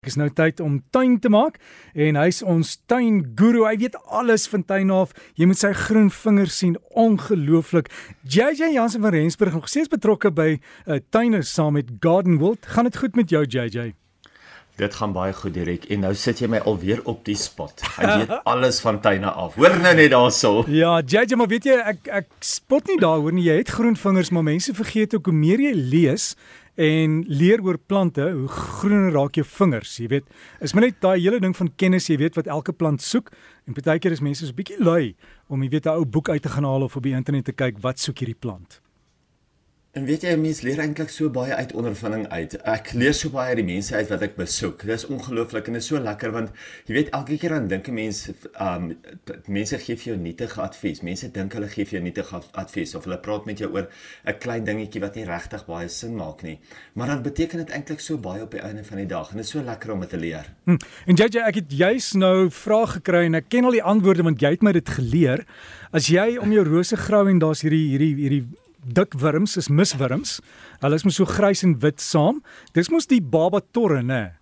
Dit is nou tyd om tuin te maak en hy's ons tuinguru. Hy weet alles van tuin af. Jy moet sy groen vingers sien, ongelooflik. JJ Jansen van Rensburg nog steeds betrokke by 'n uh, tuine saam met Garden World. Gaan dit goed met jou JJ? Dit gaan baie goed direk en nou sit jy my alweer op die spot. Hy weet alles van tuine af. Hoor nou net daarso. Ja, JJ, maar weet jy ek ek spot nie daaroor nie. Jy het groen vingers, maar mense vergeet ook hoe meer jy lees, en leer oor plante, hoe groener raak jou vingers, jy weet. Is maar net daai hele ding van kennis, jy weet wat elke plant soek. En partykeer is mense so 'n bietjie lui om jy weet 'n ou boek uit te gaan haal of op die internet te kyk wat soek hierdie plant. En weet jy, mense leer eintlik so baie uit ondervinding uit. Ek leer so baie uit die mense uit wat ek besoek. Dit is ongelooflik en dit is so lekker want jy weet elke keer dan dink 'n mens um mense gee vir jou nuttige advies. Mense dink hulle gee vir jou nuttige advies of hulle praat met jou oor 'n klein dingetjie wat nie regtig baie sin maak nie. Maar dan beteken dit eintlik so baie op die einde van die dag en dit is so lekker om dit te leer. Hm. En JJ, ek het juis nou vrae gekry en ek ken al die antwoorde want jy het my dit geleer. As jy om jou rose grou en daar's hierdie hierdie hierdie dik wurms is miswurms. Hulle is mos so grys en wit saam. Dis mos die baba torre, né?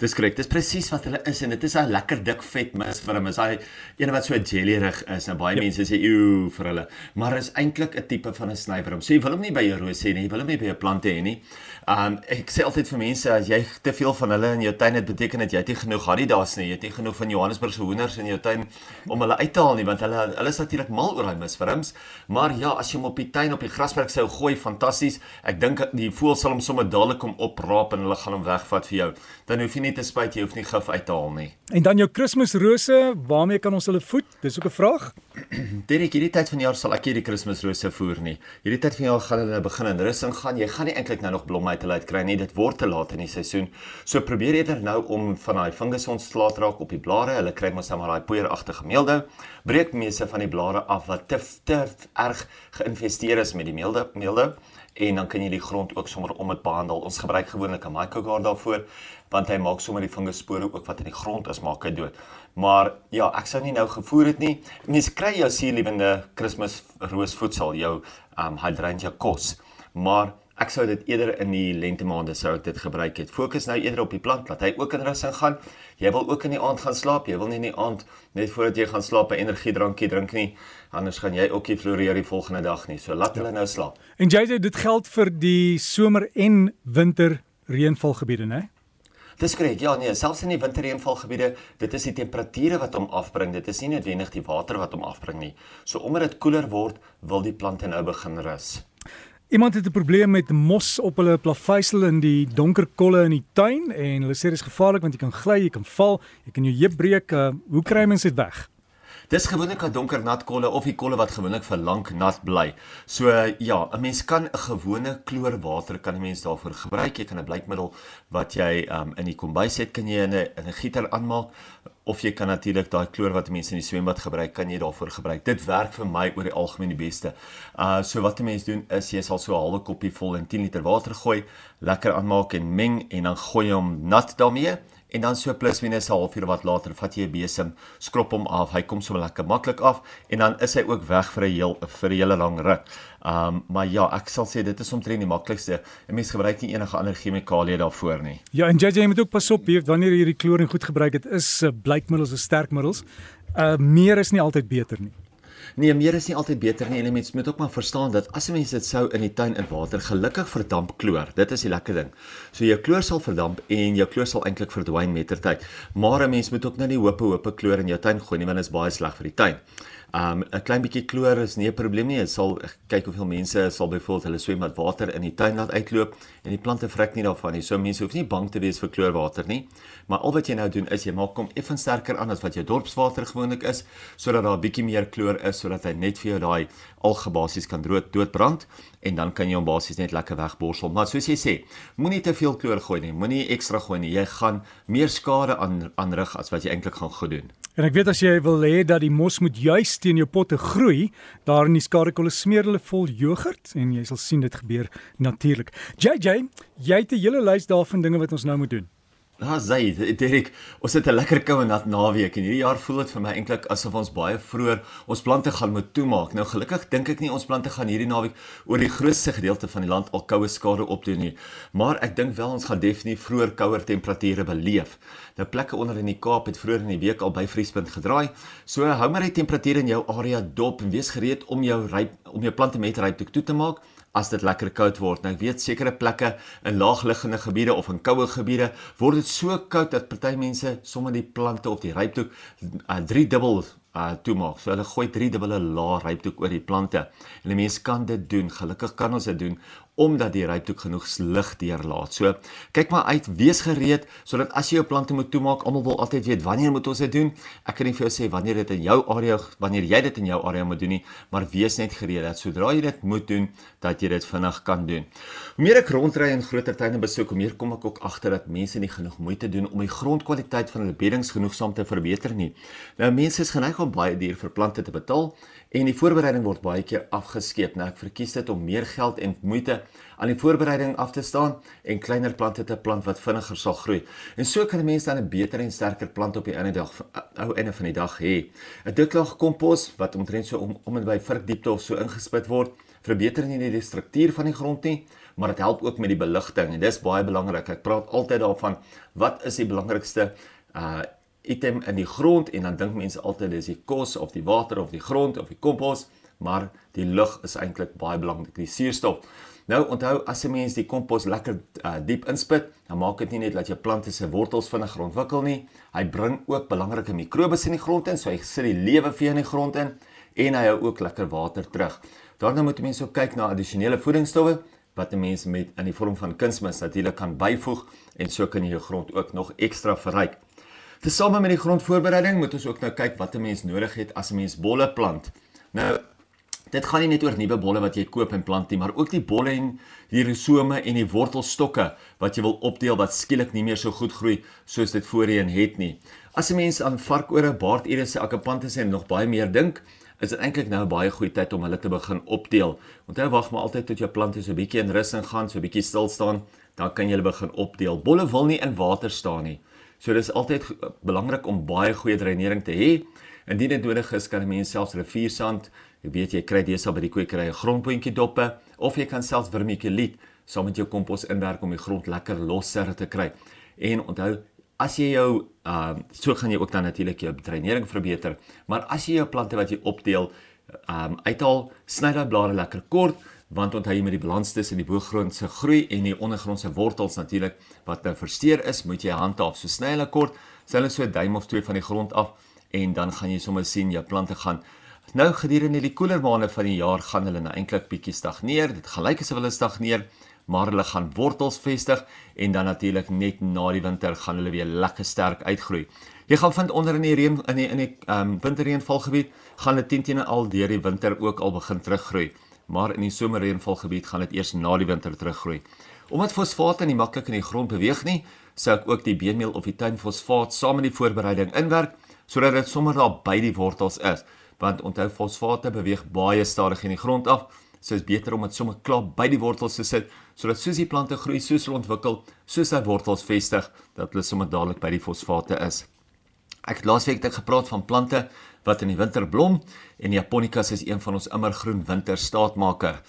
Dis korrek. Dis presies wat hulle is en dit is 'n lekker dik vet miswurm. Is daai een wat so jellyrig is. Nou baie yep. mense sê eeu vir hulle, maar is eintlik 'n tipe van 'n snywurm. So jy wil hom nie by jou rose hê nie, jy wil hom nie by jou plante hê nie. Um ek sê altyd vir mense as jy te veel van hulle in jou tuin het, beteken dit jy het nie genoeg Adidas nie, jy het nie genoeg van Johannesburg se hoenders in jou tuin om hulle uit te haal nie, want hulle hulle is natuurlik mal oor daai misvirms. Maar ja, as jy hom op die tuin op die grasperk sou gooi, fantasties. Ek dink die voël sal hom sommer dadelik kom opraap en hulle gaan hom wegvat vir jou. Dan hoef jy nie te spyt jy hoef nie gif uit te haal nie. En dan jou Kersrose, waarmee kan ons hulle voed? Dis ook 'n vraag. Derek, hierdie tyd van die jaar sal ek hierdie Kersrose voer nie. Hierdie tyd van die jaar gaan hulle begin in rus ingaan. Jy gaan nie eintlik nou nog blomme uit hulle uit kry nie. Dit word te laat in die seisoen. So probeer eerder nou om van daai fungus ontslae te raak op die blare. Hulle kry mos nou maar daai poeieragtige meelde. Breek meeste van die blare af wat te te erg geïnvesteer is met die meelde meelde en dan kan jy die grond ook sommer om dit behandel. Ons gebruik gewoonlik 'n Mycogard daarvoor want hy maak sommer die funguspore ook wat in die grond is maak hy dood. Maar ja, ek sou nie nou gevoer het nie. Mense kry jou suurlewende Kersfees roosvoedsel, jou um hydrangea kos. Maar ek sou dit eerder in die lente maande sou ek dit gebruik het. Fokus nou eerder op die plant dat hy ook in rus gaan. Jy wil ook in die aand gaan slaap. Jy wil nie in die aand net voordat jy gaan slaap 'n energiedrankie drink nie. Anders gaan jy ook nie floreer die volgende dag nie. So laat ja. hulle nou slaap. En sê dit geld vir die somer en winter reënvalgebiede, né? Dis korrek. Ja, nee, selfs in die winterreënvalgebiede, dit is die temperature wat hom afbring. Dit is nie noodwendig die water wat hom afbring nie. So omdat dit koeler word, wil die plante nou begin rus. Iemand het 'n probleem met mos op hulle plaveisel in die donker kolle in die tuin en hulle sê dit is gevaarlik want jy kan gly, jy kan val, jy kan jou heup breek. Uh, hoe kry mens dit weg? Dis gewoonlik 'n donker nat kolle of die kolle wat gewoonlik vir lank nat bly. So ja, 'n mens kan 'n gewone kloorwater kan 'n mens daarvoor gebruik. Jy kan 'n blykmiddel wat jy um, in die kombuis het, kan jy in 'n in 'n gieter aanmaak of jy kan natuurlik daai kloor wat mense in die swembad gebruik, kan jy daarvoor gebruik. Dit werk vir my oor die algemeen die beste. Uh so wat 'n mens doen is jy sal so 'n halwe koppie vol in 10 liter water gooi, lekker aanmaak en meng en dan gooi jy hom nat daarmee en dan so plus minus 'n halfuur wat later vat jy 'n besem, skrop hom af. Hy kom so lekker maklik af en dan is hy ook weg vir 'n heel vir 'n hele lang ruk. Um maar ja, ek sal sê dit is omtrent die maklikste. 'n Mens gebruik nie enige ander chemikalieë daarvoor nie. Ja, en JJ moet ook pas op weet wanneer jy hierdie kloring goed gebruik het, is uh, blykmiddels, is sterkmiddels. Uh meer is nie altyd beter nie. Nee, meer is nie altyd beter nie. En mense moet ook maar verstaan dat as 'n mens dit sou in die tuin in water gelukkig verdamp kloor. Dit is die lekker ding. So jou kloor sal verdamp en jou kloor sal eintlik verdwyn met ter tyd. Maar 'n mens moet ook nou nie hope hope kloor in jou tuin gooi nie want dit is baie sleg vir die tuin. Um 'n klein bietjie kloor is nie 'n probleem nie. Dit sal kyk hoeveel mense sal byvoorbeeld hulle swem met water in die tuin laat uitloop en die plante vrek nie daarvan nie. So mense hoef nie bang te wees vir kloorwater nie. Maar al wat jy nou doen is jy maak hom effens sterker aan as wat jou dorpswater gewoonlik is sodat daar 'n bietjie meer kloor is sodat hy net vir jou daai algebasies kan dood doodbrand en dan kan jy hom basies net lekker wegborsel. Maar soos jy sê, moenie te veel kloor gooi nie. Moenie ekstra gooi nie. Jy gaan meer skade aan aanrig as wat jy eintlik gaan goed doen. En ek weet as jy wil hê dat die mos moet juis teen jou potte groei, daar in die skadekolle smeer hulle vol jogurt en jy sal sien dit gebeur natuurlik. JJ, jy het 'n hele lys daarvan dinge wat ons nou moet doen. Ja, sê Derek, ons het 'n lekker koue nat naweek en hierdie jaar voel dit vir my eintlik asof ons baie vroeër ons plante gaan moet toemaak. Nou gelukkig dink ek nie ons plante gaan hierdie naweek oor die grootste gedeelte van die land al koue skade opdoen nie, maar ek dink wel ons gaan definitief vroeër kouer temperature beleef. Nou plekke onder in die Kaap het vroeër in die week al by vriespunt gedraai. So hou maar die temperature in jou area dop en wees gereed om jou ryp om jou plante met ryp toe te maak as dit lekker koud word. Nou ek weet sekere plekke in laagliggende gebiede of in koue gebiede word dit so koud dat party mense sommer die plante of die ryptoek uh, drie dubbel uh toemaak. So hulle gooi drie dubbele laag ryptoek oor die plante. En mense kan dit doen. Gelukkig kan ons dit doen omdat die ryptoek genoeg lig deurlaat. So kyk maar uit, wees gereed sodat as jy jou plante moet toemaak, almal wil altyd weet wanneer moet ons dit doen? Ek kan nie vir jou sê wanneer dit in jou area wanneer jy dit in jou area moet doen nie, maar wees net gereed dat sodra jy dit moet doen, dat jy dit vinnig kan doen. Hoe meer ek rondry en groter tuine besoek, hoe meer kom ek ook agter dat mense nie genoeg moeite doen om die grondkwaliteit van hulle beddings genoegsaam te verbeter nie. Nou mense is geneig om baie duur vir plante te betaal en die voorbereiding word baie keer afgeskeep. Nou ek verkies dit om meer geld en moeite aan die voorbereiding af te staan en kleiner plante te plant wat vinniger sal groei. En so kan 'n mens dan 'n beter en sterker plant op die einde dag ou einde van die dag hê. 'n Diklaag kompos wat omtrent so om om en by virkdiepte of so ingespit word, verbeter nie net die struktuur van die grond nie, maar dit help ook met die beligting en dis baie belangrik. Ek praat altyd daarvan wat is die belangrikste uh item in die grond en dan dink mense altyd dis die kos of die water of die grond of die kompos, maar die lug is eintlik baie belangrik, die suurstof. Nou onthou as 'n mens die kompos lekker uh, diep inspit, dan maak dit nie net dat jou plante se wortels vinnig ontwikkel nie, hy bring ook belangrike mikrobes in die grond in, so hy sit die lewe vir in die grond in en hy hou ook lekker water terug. Daarna moet mense ook kyk na addisionele voedingsstowwe wat 'n mens met in die vorm van kunsmis natuurlik kan byvoeg en so kan jy jou grond ook nog ekstra verryk. Tesame met die grondvoorbereiding moet ons ook nou kyk wat 'n mens nodig het as 'n mens bolle plant. Nou dit gaan nie net oor nuwe bolle wat jy koop en plant nie, maar ook die bolle en die rhizome en die wortelstokke wat jy wil opdeel wat skielik nie meer so goed groei soos dit voorheen het nie. As 'n mens aan varkore, baardiere, akapantes en nog baie meer dink, is dit eintlik nou 'n baie goeie tyd om hulle te begin opdeel. Onthou wag maar altyd tot jou plante so 'n bietjie in rus ingaan, so 'n bietjie stil staan, dan kan jy hulle begin opdeel. Bolle wil nie in water staan nie. So dis altyd belangrik om baie goeie dreinering te hê. Indien dit nodig is, kan 'n mens selfs riviersand, jy weet jy kry deesdae by die kwekery 'n grondpotjie doppe of jy kan selfs vermiculiet saam met jou kompos inwerk om die grond lekker losser te kry. En onthou, as jy jou uh, so gaan jy ook dan natuurlik jou dreinering verbeter, maar as jy jou plante wat jy opdeel ehm um, uithaal, sny daai blare lekker kort want onthou jy met die balans tussen die boergrond se groei en die ondergrondse wortels natuurlik wat nou versteur is, moet jy handhaaf. So sny hulle kort, sny hulle so 'n duim of twee van die grond af en dan gaan jy sommer sien jou plante gaan nou gedurende die koeler maande van die jaar gaan hulle nou eintlik bietjie stagneer. Dit gelyk asof hulle stagneer, maar hulle gaan wortels vestig en dan natuurlik net na die winter gaan hulle weer lekker sterk uitgroei. Jy gaan vind onder in die reën in die in die ehm um, winterreënvalgebied gaan hulle teen teen al deur die winter ook al begin teruggroei maar in die somerreënvalgebied gaan dit eers na die winter teruggroei. Omdat fosfaat nie maklik in die grond beweeg nie, sou ek ook die beenmeel of die tuinfosfaat saam met die voorbereiding inwerk sodat dit sommer daar by die wortels is. Want onthou fosfaate beweeg baie stadig in die grond af, so is beter om dit sommer klaar by die wortels te sit sodat soos die plante groei, soos hulle ontwikkel, soos hy wortels vestig, dat hulle sommer dadelik by die fosfaate is. Ek het laasweek dit gepraat van plante wat in die winter blom en Japonicas is een van ons immergroen winter staatmaker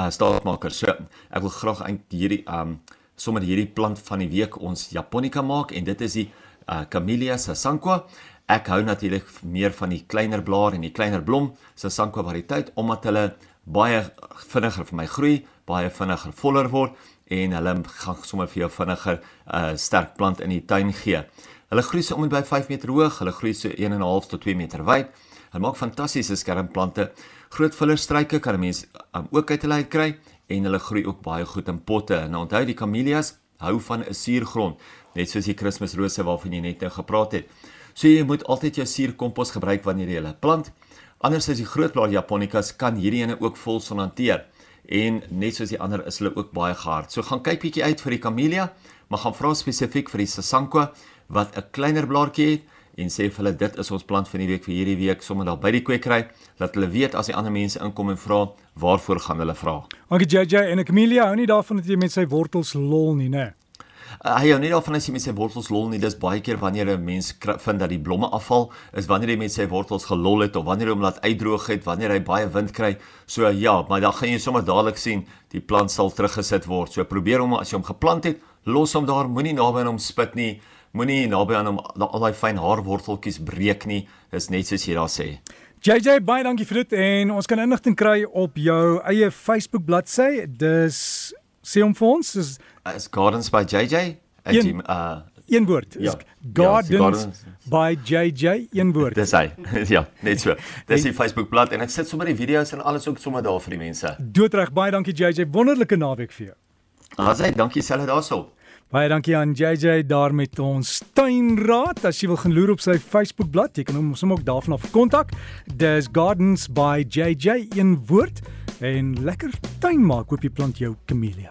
uh staatmakers. So ek wil graag eintlik hierdie um sommer hierdie plant van die week ons Japonica maak en dit is die uh Camellia sasanqua. Ek hou natuurlik meer van die kleiner blaar en die kleiner blom sasanqua variëteit omdat hulle baie vinniger vir my groei, baie vinniger voller word en hulle gaan sommer vir jou vinniger 'n uh, sterk plant in die tuin gee. Hulle groei so om en by 5 meter hoog, hulle groei so 1.5 tot 2 meter wyd. Hulle maak fantastiese skermplante. Groot vullerstruike kan 'n mens um, ook uit hulle kry en hulle groei ook baie goed in potte. Nou onthou die camellias hou van 'n suurgrond, net soos die kerstmisrose waarvan jy net nou gepraat het. So jy moet altyd jou suurkompos gebruik wanneer jy hulle plant. Anders as die grootblaar japonicas kan hierdie ene ook vol son hanteer en net soos die ander is hulle ook baie gehard. So gaan kyk bietjie uit vir die camellia, maar gaan vra spesifiek vir die sasanqua wat 'n kleiner blaartjie het en sê vir hulle dit is ons plant vir die week vir hierdie week sommer daar by die kwekery dat hulle weet as die ander mense inkom en vra waarvoor gaan hulle vra. Dankie JJ en Amelia hou nie daarvan dat jy met sy wortels lol nie, né? Uh, hy hou nie daarvan as jy met sy wortels lol nie. Dis baie keer wanneer 'n mens vind dat die blomme afval, is wanneer hy met sy wortels gelol het of wanneer hy hom laat uitdroog het, wanneer hy baie wind kry. So ja, maar dan gaan jy sommer dadelik sien die plant sal teruggesit word. So probeer hom as jy hom geplant het, los hom daar, moenie naby aan hom spit nie. Moenie naby aan hom al daai fyn haarworteltjies breek nie. Dis net soos jy daar sê. JJ baie dankie vir dit en ons kan inligting kry op jou eie Facebook bladsy. Dis sê hom vir ons is is Gardens by JJ. Een, uh een woord. Ja, Gardens, ja, gardens by JJ een woord. Dis hy. ja, net so. Dis die Facebook bladsy en ek sit sommer die video's en alles ook sommer daar vir die mense. Doodreg baie dankie JJ. Wonderlike naweek vir jou. Asai, dankie selfe daarso. Baie dankie aan JJ daar met ons tuinraad. As jy wil gaan loer op sy Facebook bladsy, jy kan hom sommer ook daarvan af kontak. Dis Gardens by JJ een woord en lekker tuin maak. Hoop jy plant jou camellia.